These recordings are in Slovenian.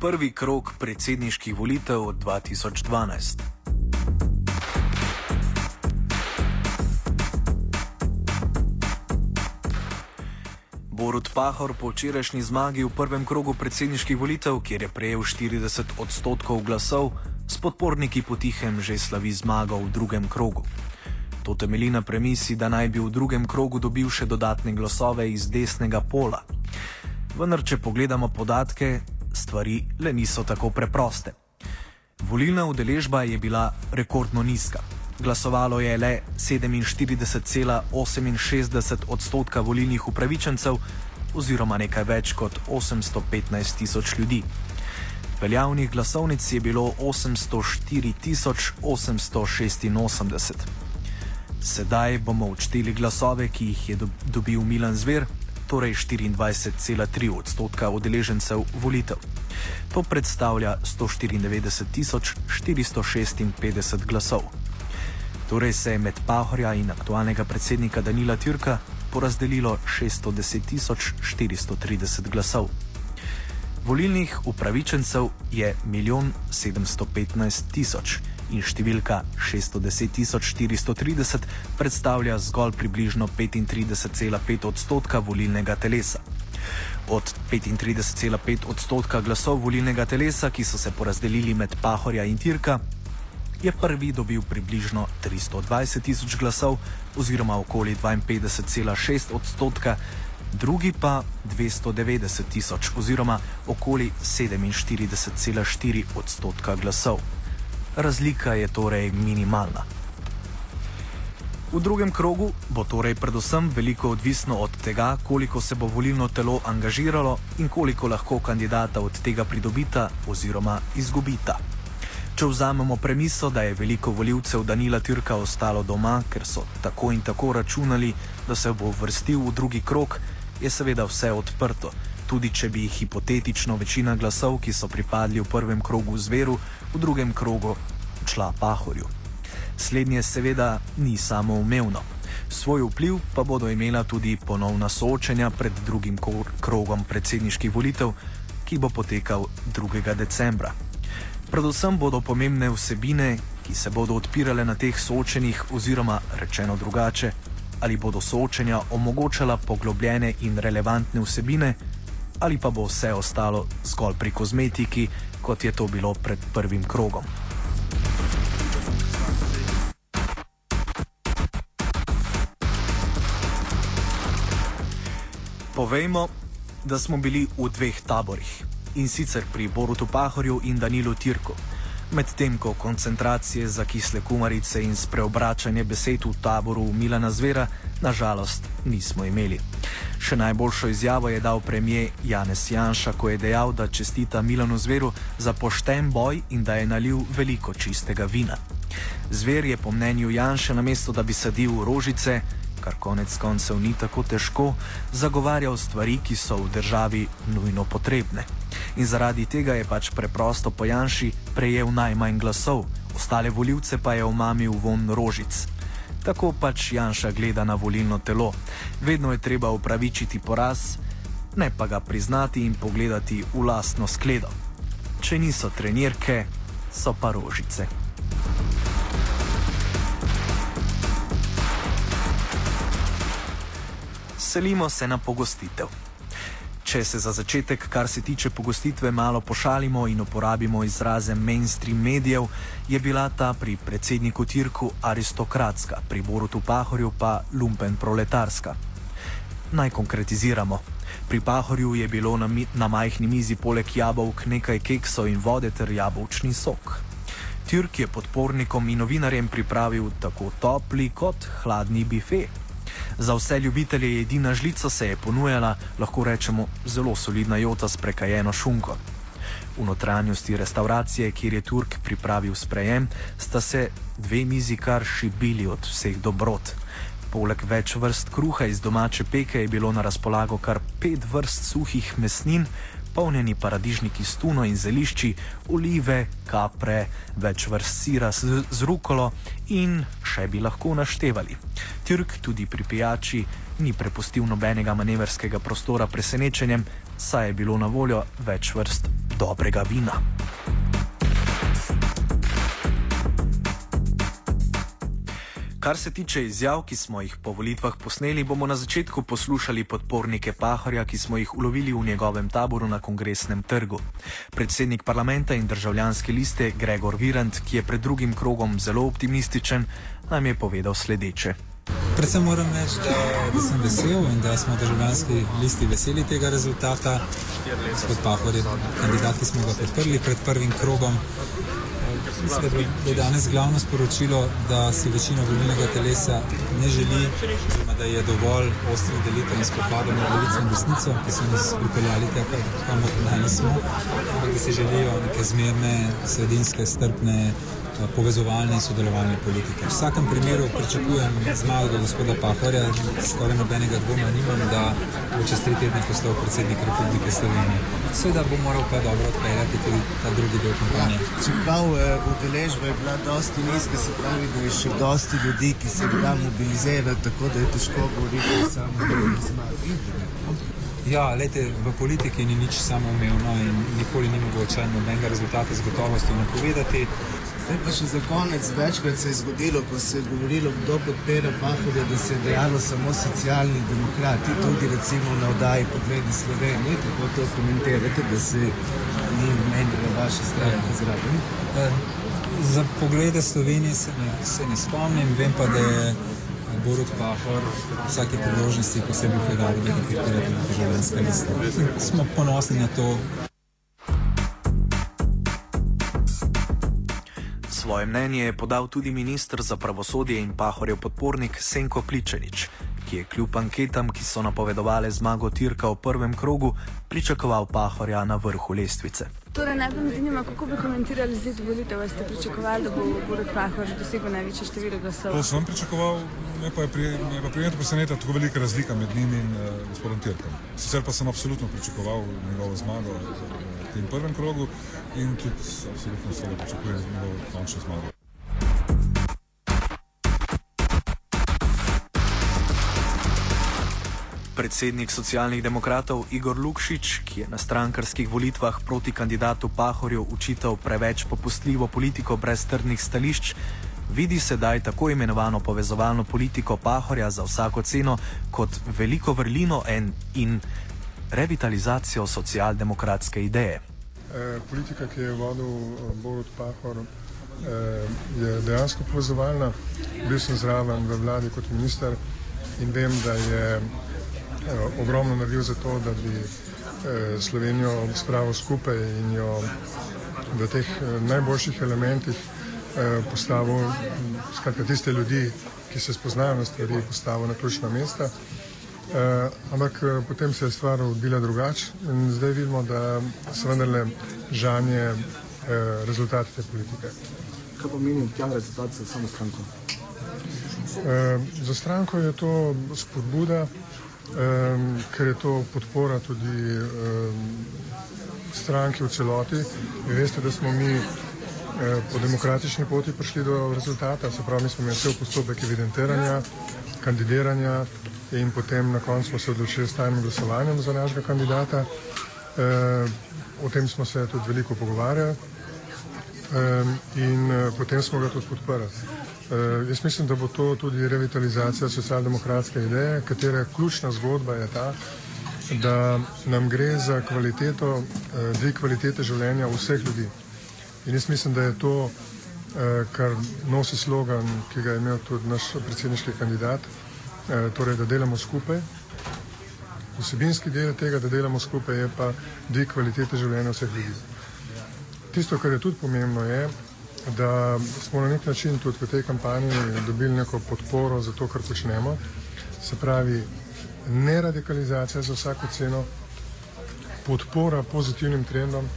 prvi krok predsedniških volitev 2012. Borut Pahor po včerajšnji zmagi v prvem krogu predsedniških volitev, kjer je prejel 40 odstotkov glasov, s podporniki potihem že slavi zmago v drugem krogu. To temelji na premisi, da naj bi v drugem krogu dobil še dodatne glasove iz desnega pola. Vendar, če pogledamo podatke, stvari le niso tako preproste. Volilna udeležba je bila rekordno nizka. Glasovalo je le 47,68 odstotka volilnih upravičencev, oziroma nekaj več kot 815 tisoč ljudi. Veljavnih glasovnic je bilo 804 886. Sedaj bomo odšteli glasove, ki jih je dobil Milan Zver, torej 24,3 odstotka udeležencev volitev. To predstavlja 194 456 glasov. Torej se je med Pahorja in aktualnega predsednika Danila Tjurka porazdelilo 610 430 glasov. Volilnih upravičencev je 1 715 000 in številka 610 430 predstavlja zgolj približno 35,5 odstotka volilnega telesa. Od 35,5 odstotka glasov volilnega telesa, ki so se porazdelili med Pahorja in Tirka, je prvi dobil približno 320 tisoč glasov, oziroma okoli 52,6 odstotka, drugi pa 290 tisoč, oziroma okoli 47,4 odstotka glasov. Razlika je torej minimalna. V drugem krogu bo torej predvsem veliko odvisno od tega, koliko se bo volilno telo angažiralo in koliko lahko kandidata od tega pridobita oziroma izgubita. Če vzamemo premiso, da je veliko voljivcev Danila Tirka ostalo doma, ker so tako in tako računali, da se bo vrstil v drugi krok, je seveda vse odprto, tudi če bi hipotetično večina glasov, ki so pripadli v prvem krogu zveru, v drugem krogu šla pahorju. Slednje seveda ni samoumevno. Svoj vpliv pa bodo imela tudi ponovna soočenja pred drugim krogom predsedniških volitev, ki bo potekal 2. decembra. Predvsem bodo pomembne vsebine, ki se bodo odpirale na teh soočenjih, oziroma rečeno drugače, ali bodo soočenja omogočala poglobljene in relevantne vsebine, ali pa bo vse ostalo zgolj pri kozmetiki, kot je to bilo pred prvim krogom. Povejmo, da smo bili v dveh taborih in sicer pri Borutu Pahorju in Danilu Tirku. Medtem ko koncentracije za kisle kumarice in spreobračanje besed v taboru Milana Zvera, nažalost, nismo imeli. Še najboljšo izjavo je dal premijer Janez Janša, ko je dejal, da čestita Milanu Zveru za pošten boj in da je nalil veliko čistega vina. Zver je po mnenju Janša, namesto da bi sadil rožice, kar konec koncev ni tako težko, zagovarjal stvari, ki so v državi nujno potrebne. In zaradi tega je pač preprosto po Janši prejel najmanj glasov, ostale voljivce pa je omamil von rožic. Tako pač Janša gleda na volilno telo. Vedno je treba upravičiti poraz, ne pa ga priznati in pogledati v lastno skledo. Če niso trenirke, so pa rožice. Selimo se na pogostitev. Če se za začetek, kar se tiče pogostitve, malo pošalimo in uporabimo izraze mainstream medijev, je bila ta pri predsedniku Tirku aristokratska, pri Borutu Pahorju pa lumpen proletarska. Naj konkretiziramo. Pri Pahorju je bilo na, na majhni mizi poleg jabolk nekaj keksov in vode ter jabolčni sok. Tirk je podpornikom in novinarjem pripravil tako topli kot hladni bife. Za vse ljubitelje jedi na žlico se je ponujala, lahko rečemo, zelo solidna jota s prekajeno šunko. V notranjosti restauracije, kjer je Turk pripravil sprejem, sta se dve mizi kar šibili od vseh dobrot. Poleg več vrst kruha iz domače peke je bilo na razpolago kar pet vrst suhih mesnin, polnjeni paradižniki s tuno in zelišči, olive, kapre, več vrst sira z, z rukolo in še bi lahko naštevali. Tirk tudi pri pijači ni prepustil nobenega manevrskega prostora presenečenjem, saj je bilo na voljo več vrst dobrega vina. Kar se tiče izjav, ki smo jih po volitvah posneli, bomo na začetku poslušali podpornike Pahorja, ki smo jih ulovili v njegovem taboru na kongresnem trgu. Predsednik parlamenta in državljanske liste Gregor Virant, ki je pred drugim krogom zelo optimističen, nam je povedal sledeče. Predvsem moram reči, da, da sem vesel in da smo državljanski listi veseli tega rezultata. Gospod Pahor je kandidat, ki smo ga podprli pred prvim krogom. Mislim, da je danes glavno sporočilo, da si večina volilnega telesa ne želi, oziroma da je dovolj ostrih delitev in spopadov med levico in desnico, ki so nas pripeljali tja, kamor danes smo, ampak da si želijo neke zmerne, sredinske, strpne povezovalne in sodelovalne politike. V vsakem primeru pričakujem zmago gospoda Pahorja, skoraj nobenega dvoma nimam, da bo čez tri tedne postal predsednik Republike Slovenije. Seveda bo moral pa dobro odpeljati tudi ta drugi del kampanje. Čeprav eh, udeležba je bila dosti nizka, se pravi, da je še dosti ljudi, ki se da mobilizirajo, tako da je težko govoriti samo o zmagi. Ja, lejte, v politiki ni nič samoumevno in nikoli ni mogoče nobenega rezultata z gotovostjo napovedati. Zdaj pa še za konec, večkrat se je zgodilo, ko se je govorilo, kdo podpira Pahorja, da se je dejalo samo socialni demokrati, tudi recimo na oddaji Pogledi Slovenije, kako to komentirate, da se ni menila vaša stranka zraven. Eh, za poglede Slovenije se ne, se ne spomnim, vem pa, da je Borut Pahor vsake priložnosti posebej predal, da ga podpira tudi državljanska lista. Smo ponosni na to. Svoje mnenje je podal tudi ministr za pravosodje in pahorjev podpornik Senko Pličenič, ki je kljub anketam, ki so napovedovali zmago Tirka v prvem krogu, pričakoval pahorja na vrhu lestvice. Torej, najbolj me zanima, kako bi komentirali zid volitev. Ste pričakovali, da bo Borek Pahor dosegel največje število glasov? To sem pričakoval, me pa je prijetno presenetila tako velika razlika med njim in uh, gospodom Tirkom. Sicer pa sem absolutno pričakoval njegovo zmago v tem prvem krogu in tudi absolutno se pričakujem njegovo končno zmago. Predsednik socialnih demokratov Igor Lukšič, ki je na strankarskih volitvah proti kandidatu Pahorju učital preveč popustljivo politiko brez trdnih stališč, vidi sedaj tako imenovano povezovalno politiko Pahorja za vsako ceno kot veliko vrlino en in revitalizacijo socialdemokratske ideje. E, politika, ki je vodil eh, Borod Pahor, e, je dejansko povezovalna. Bil sem zraven v vladi kot minister in vem, da je Eh, ogromno naredil za to, da bi eh, Slovenijo spravil skupaj in jo v teh eh, najboljših elementih postavil, skratka tiste ljudi, ki se spoznajo na stvari, postavil na ključna mesta. Ampak potem se je stvar odvila drugače in zdaj vidimo, da se vendarle žanje rezultati te politike. Kaj pomeni ta rezultat za samo stranko? Za stranko je to spodbuda, um, ker je to podpora tudi um, stranki v celoti. Vi veste, da smo mi uh, po demokratični poti prišli do rezultata, se pravi, mi smo imeli cel postopek evidentiranja, kandidiranja in potem na koncu se odločili s tajnim glasovanjem za našega kandidata. Uh, o tem smo se tudi veliko pogovarjali um, in uh, potem smo ga tudi podprli. Uh, jaz mislim, da bo to tudi revitalizacija socialdemokratske ideje, katere ključna zgodba je ta, da nam gre za kvaliteto, dvig kvalitete življenja vseh ljudi. In jaz mislim, da je to, kar nosi slogan, ki ga je imel tudi naš predsedniški kandidat, uh, torej, da delamo skupaj. Vsebinski del tega, da delamo skupaj, je pa dvig kvalitete življenja vseh ljudi. Tisto, kar je tudi pomembno, je, da smo na nek način tudi v tej kampanji dobili neko podporo za to, kar počnemo. Se pravi, ne radikalizacija za vsako ceno, podpora pozitivnim trendom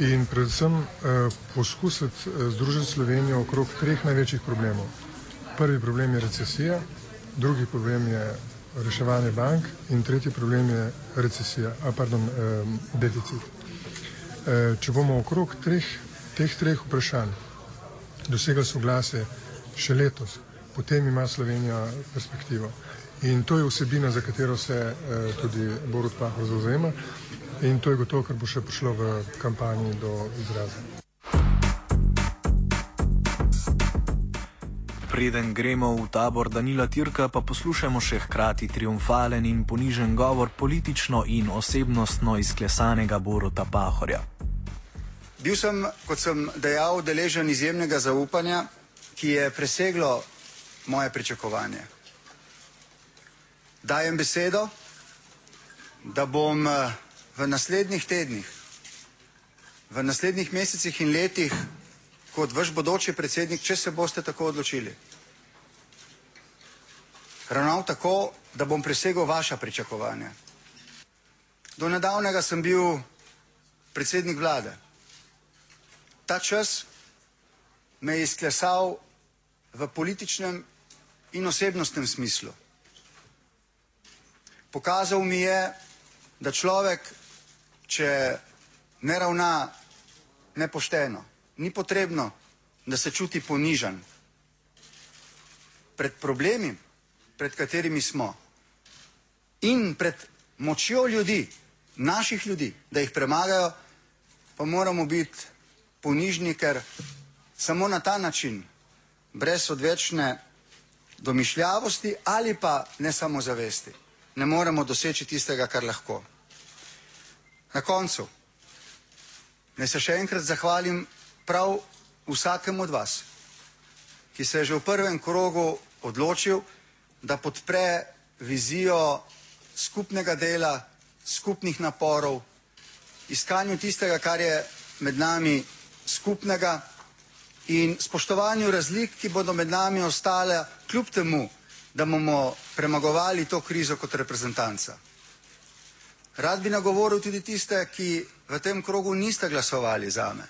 in predvsem eh, poskusiti eh, združiti Slovenijo okrog treh največjih problemov. Prvi problem je recesija, drugi problem je reševanje bank in tretji problem je recesija, a pardon, eh, deficit. Če bomo okrog treh teh treh vprašanj dosegli soglasje še letos, potem ima Slovenija perspektivo. In to je vsebina, za katero se eh, tudi Borod Pahor zauzema. In to je gotovo, kar bo še prišlo v kampanji do izraza. Preden gremo v tabor Danila Tirka, pa poslušajmo še hkrati triumfalen in ponižen govor politično in osebnostno izklesanega Boruta Pahorja. Bil sem, kot sem dejal, deležen izjemnega zaupanja, ki je preseglo moje pričakovanje. Dajem besedo, da bom eh, v naslednjih tednih, v naslednjih mesecih in letih kot vaš bodoči predsednik, če se boste tako odločili. Ravnal tako, da bom presegel vaša pričakovanja. Do nedavnega sem bil predsednik vlade. Ta čas me je izklesal v političnem in osebnostnem smislu. Pokazal mi je, da človek, če ne ravna nepošteno, ni potrebno, da se čuti ponižen pred problemi, pred katerimi smo in pred močjo ljudi, naših ljudi, da jih premagajo, pa moramo biti ponižni, ker samo na ta način, brez odvečne domišljavosti ali pa ne samozavesti, ne moremo doseči tistega, kar lahko. Na koncu, naj se še enkrat zahvalim prav vsakemu od vas, ki se je že v prvem krogu odločil, da podpre vizijo skupnega dela, skupnih naporov, iskanju tistega, kar je med nami skupnega in spoštovanju razlik, ki bodo med nami ostale, kljub temu, da bomo premagovali to krizo kot reprezentanca. Rad bi nagovoril tudi tiste, ki v tem krogu niste glasovali za me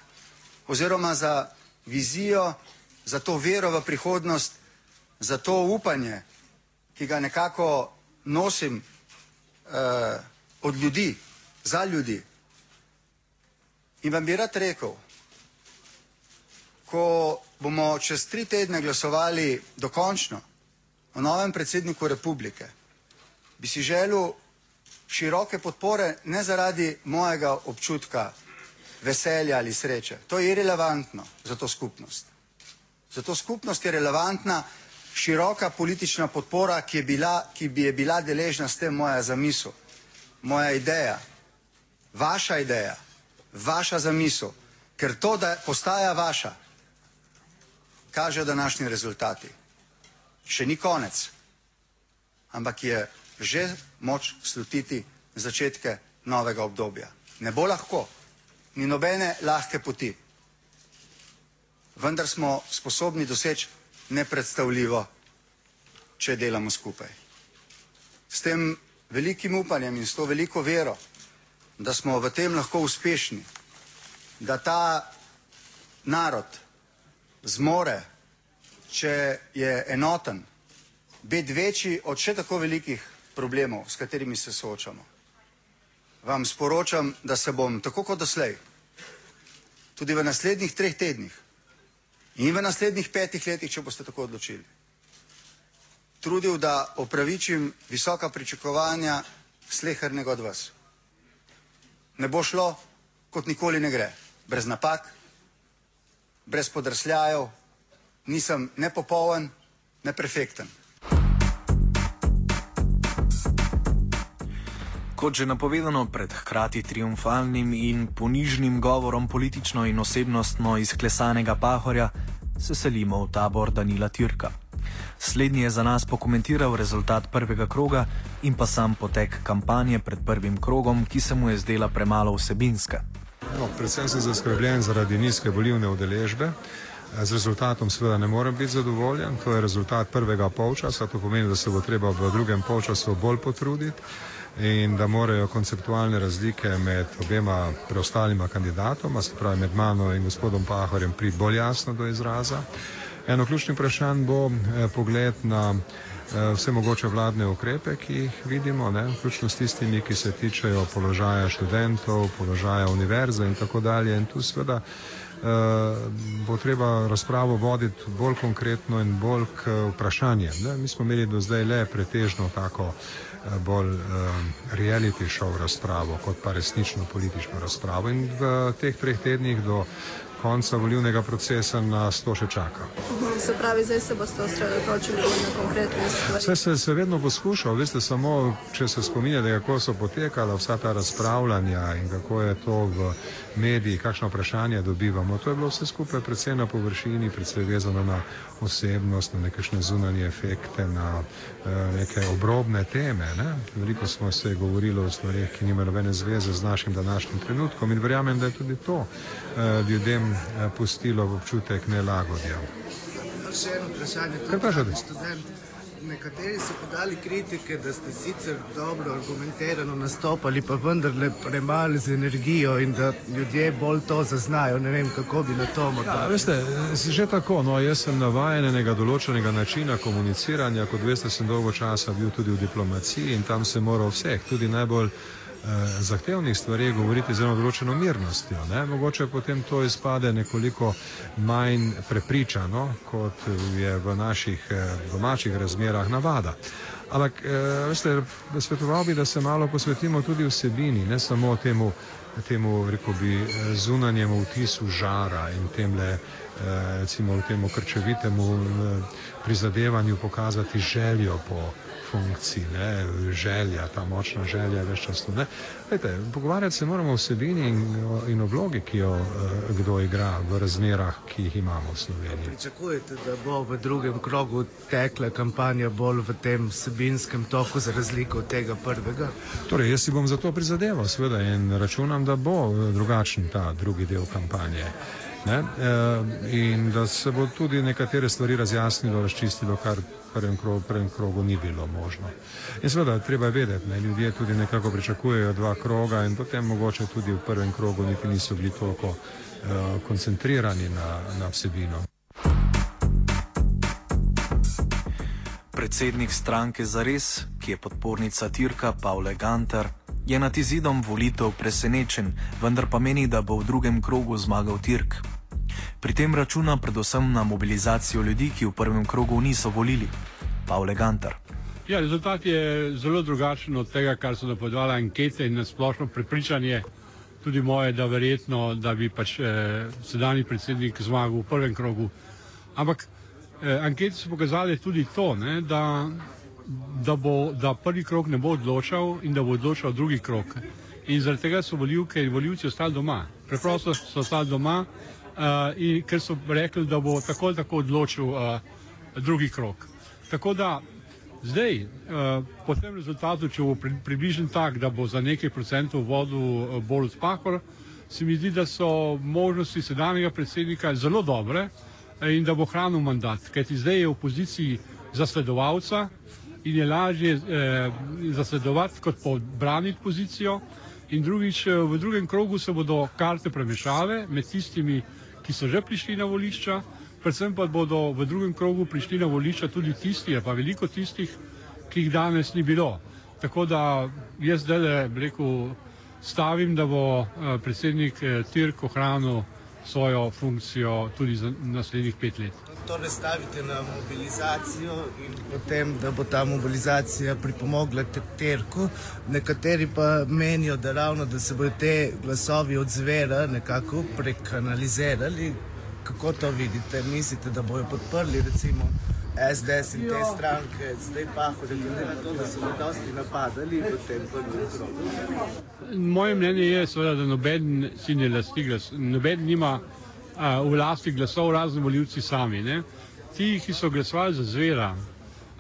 oziroma za vizijo, za to vero v prihodnost, za to upanje, ki ga nekako nosim uh, od ljudi, za ljudi. In vam bi rad rekel, ko bomo čez tri tedne glasovali dokončno o novem predsedniku republike, bi si želel široke podpore ne zaradi mojega občutka veselja ali sreče. To je irrelevantno za to skupnost. Za to skupnost je relevantna široka politična podpora, ki, je bila, ki bi je bila deležna s tem moja zamisel, moja ideja, vaša ideja, vaša zamisel, ker to, da postaja vaša, kažejo današnji rezultati. Še ni konec, ampak je že moč slutiti začetke novega obdobja. Ne bo lahko, ni nobene lahke poti, vendar smo sposobni doseči nepredstavljivo, če delamo skupaj. S tem velikim upanjem in s to veliko vero, da smo v tem lahko uspešni, da ta narod zmore, če je enoten, biti večji od še tako velikih problemov, s katerimi se soočamo. Vam sporočam, da se bom tako kot doslej, tudi v naslednjih treh tednih in v naslednjih petih letih, če boste tako odločili, trudil, da opravičim visoka pričakovanja slehernega od vas. Ne bo šlo, kot nikoli ne gre, brez napak, brez podrsljajev, nisem ne popoln, Kot že napovedano pred hkrati triumfalnim in ponižnim govorom politično in osebnostno izklesanega pahorja, se selimo v tabor Danila Tirka. Slednji je za nas pokomentiral rezultat prvega kroga in pa sam potek kampanje pred prvim krogom, ki se mu je zdela premalo vsebinska. No, predvsem sem zaskrbljen zaradi nizke volivne udeležbe. Z rezultatom seveda ne morem biti zadovoljen. To je rezultat prvega polčasa. To pomeni, da se bo treba v drugem polčasu bolj potruditi in da morajo konceptualne razlike med obema preostalima kandidatoma, se pravi med mano in gospodom Pahorjem, priti bolj jasno do izraza. Eno ključnih vprašanj bo eh, pogled na eh, vse mogoče vladne ukrepe, ki jih vidimo, ne, vključno s tistimi, ki se tičejo položaja študentov, položaja univerze in tako dalje. In tu seveda bo treba razpravo voditi bolj konkretno in bolj k vprašanjem. Ne. Mi smo imeli do zdaj le pretežno tako bolj reality show razpravo, kot pa resnično politično razpravo. In v teh treh tednih do konca volivnega procesa nas to še čaka. Se pravi, zdaj se boste osredotočili na konkretne stvari. Vse se, se vedno poskuša, veste, samo če se spominjate, kako so potekala vsa ta razpravljanja in kako je to v mediji, kakšno vprašanje dobivamo. To je bilo vse skupaj predvsem na površini, predvsem vezano na osebnost, na nekašne zunanje efekte, na uh, neke obrobne teme. Ne? Veliko smo se govorili o stvarih, ki nimajo nobene zveze z našim današnjim trenutkom in verjamem, da je tudi to uh, ljudem uh, pustilo v občutek nelagodja. Še eno vprašanje. Kaj vprašate? Študent, nekateri so podali kritike, da ste sicer dobro argumentirano nastopali, pa vendarle premalo z energijo in da ljudje bolj to zaznajo. Ne vem, kako bi na to morda. Ja, veste, že tako, no, jaz sem navajen enega določenega načina komuniciranja, kot veste, sem dolgo časa bil tudi v diplomaciji in tam se mora vseh, tudi najbolj eh, zahtevnih stvari govoriti z eno določeno mirnostjo. Ne? Mogoče potem to izpade nekoliko manj prepričano, kot je v naših eh, domačih razmerah navada. Ampak, eh, veste, svetoval bi, da se malo posvetimo tudi vsebini, ne samo temu, temu rekel bi, eh, zunanjemu vtisu žara in temle, eh, recimo, temu krčevitemu eh, prizadevanju pokazati željo po funkciji, ne, želja, ta močna želja, več čas tu. Lejte, pogovarjati se moramo o vsebini in, in o vlogi, ki jo uh, kdo igra v razmerah, ki jih imamo v Sloveniji. Pričakujete, da bo v drugem krogu tekla kampanja bolj v tem vsebinskem toku, za razliko od tega prvega? Torej, jaz si bom za to prizadeval, seveda, in računam, da bo drugačen ta drugi del kampanje. Ne? E, in da se bo tudi nekatere stvari razjasnilo, razčistilo, kar prvem krogu, prvem krogu ni bilo možno. In seveda, treba vedeti, da ljudje tudi nekako pričakujejo dva kroga in potem mogoče tudi v prvem krogu niti niso bili toliko uh, koncentrirani na, na vsebino. Predsednik stranke Zares, ki je podpornica Tirka Pavle Gantar, je nad izidom volitev presenečen, vendar pa meni, da bo v drugem krogu zmagal Tirk. Pri tem računa predvsem na mobilizacijo ljudi, ki v prvem krogu niso volili. Pavle Gantar. Ja, rezultat je zelo drugačen od tega, kar so napovedovali ankete in nasplošno prepričanje, tudi moje, da verjetno, da bi pač eh, sedajni predsednik zmagal v prvem krogu. Ampak eh, ankete so pokazali tudi to, ne, da da, bo, da prvi krok ne bo odločal in da bo odločal drugi krok. In zaradi tega so volivke in volivci ostali doma. Preprosto so ostali doma, in, ker so rekli, da bo tako ali tako odločil uh, drugi krok. Tako da zdaj, uh, po tem rezultatu, če bo pri, približen tak, da bo za nekaj procentov vodil uh, bolj spahor, se mi zdi, da so možnosti sedanjega predsednika zelo dobre in da bo hranil mandat. Kajti zdaj je v poziciji zasledovalca, in je lažje eh, zasledovati, kot pa braniti pozicijo. In drugič, v drugem krogu se bodo karte premešale med tistimi, ki so že prišli na volišča, predvsem pa bodo v drugem krogu prišli na volišča tudi tisti, pa veliko tistih, ki jih danes ni bilo. Tako da jaz zdaj rekel, stavim, da bo eh, predsednik eh, Tirk ohranil svojo funkcijo tudi za naslednjih pet let torej stavite na mobilizacijo in potem, da bo ta mobilizacija pripomogla terku. Nekateri pa menijo, da ravno, da se bodo te glasovi od zvera nekako prekanalizirali. Kako to vidite? Mislite, da bojo podprli recimo SDS in te stranke, zdaj pa hodite na to, da so bili dosti napadali v tem prvem krogu? Moje mnenje je, seveda, da noben si ne lasti glas, noben nima v lasti glasov razni voljivci sami. Ne? Ti, ki so glasovali za zvera,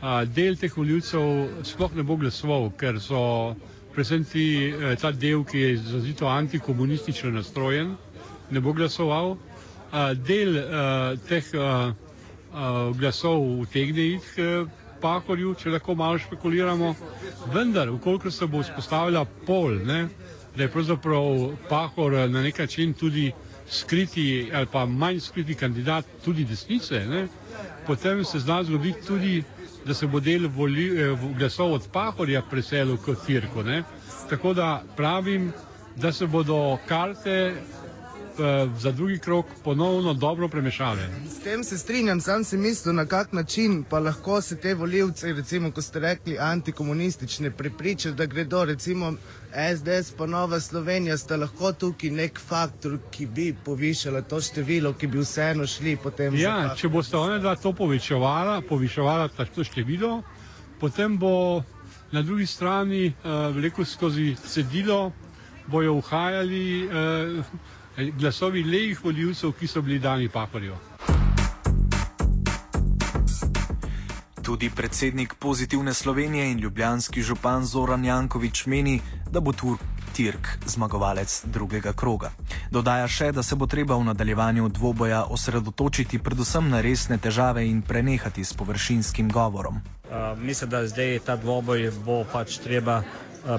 a, del teh voljivcev sploh ne bo glasoval, ker so predvsem ti, e, ta del, ki je zazito antikomunistično nastrojen, ne bo glasoval. A, del a, teh a, a, glasov utegne iti pahorju, če lahko malo špekuliramo, vendar, ukoliko se bo vzpostavila pol, ne, da je pravzaprav pahor na nek način tudi skriti ali pa manj skriti kandidat tudi desnice, ne? potem se zna zgoditi tudi, da se bo del voli, eh, glasov od Pahorja preselil Tirko. Ne? Tako da pravim, da se bodo karte za drugi krok ponovno dobro premešale. S tem se strinjam, sam si mislil, na kak način pa lahko se te voljivce, recimo, ko ste rekli, antikomunistične, prepričajo, da gredo, recimo, SDS pa Nova Slovenija, sta lahko tukaj nek faktor, ki bi povišala to število, ki bi vseeno šli potem. Ja, če boste one dva to povečevala, poviševala to število, potem bo na drugi strani uh, veliko skozi cedilo, bojo uhajali uh, glasovi lejih voljivcev, ki so bili dani paparju. Tudi predsednik pozitivne Slovenije in ljubljanski župan Zoran Jankovič meni, da bo Turk Tirk zmagovalec drugega kroga. Dodaja še, da se bo treba v nadaljevanju dvoboja osredotočiti predvsem na resne težave in prenehati s površinskim govorom. Uh, mislim, da zdaj ta dvoboj bo pač treba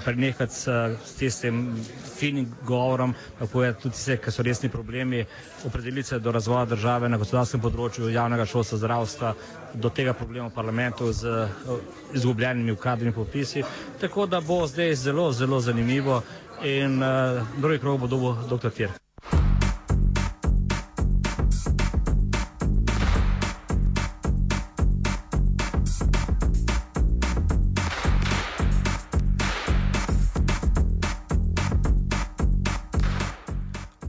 prenehati s, s tistim finim govorom, kako je tudi vse, ki so resni problemi, opredeliti se do razvoja države na gospodarskem področju, javnega šolstva, zdravstva, do tega problema v parlamentu z eh, izgubljenimi ukradnimi popisi. Tako da bo zdaj zelo, zelo zanimivo in uh, drugi krog bo dobil dr. Tir.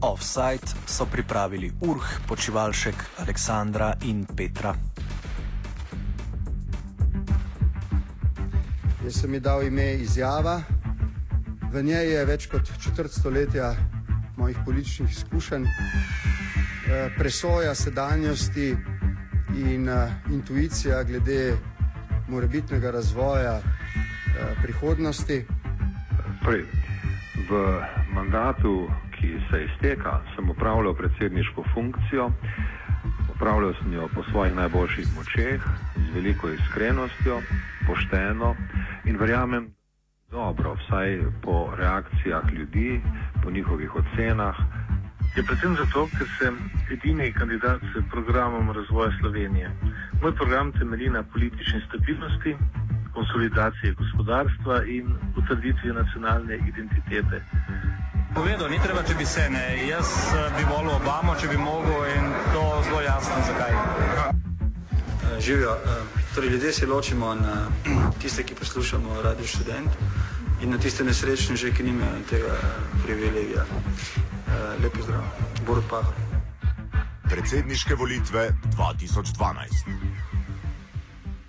Offside so pripravili Urh, Počivalšek, Aleksandra in Petra. Jaz sem ji dal ime izjava. V njej je več kot četrt stoletja mojih političnih izkušenj, eh, presoja sedanjosti in uh, intuicija glede morebitnega razvoja uh, prihodnosti. Prej, v mandatu ki se izteka, sem upravljal predsedniško funkcijo, upravljal sem jo po svojih najboljših močeh, z veliko iskrenostjo, pošteno in verjamem, dobro, vsaj po reakcijah ljudi, po njihovih ocenah. Je predvsem zato, ker sem edini kandidat s programom razvoja Slovenije. Moj program temelji na politični stabilnosti, konsolidaciji gospodarstva in utrditvi nacionalne identitete. Povedal, ni treba, če bi se ne. Jaz eh, bi volil Obamo, če bi mogel in to zelo jasno, zakaj. Eh, živijo. Eh, torej, ljudje se ločimo na tiste, ki poslušamo radio študent in na tiste nesrečne, že, ki nimajo tega privilegija. Lepo zdrav. Borut Pahor. Predsedniške volitve 2012.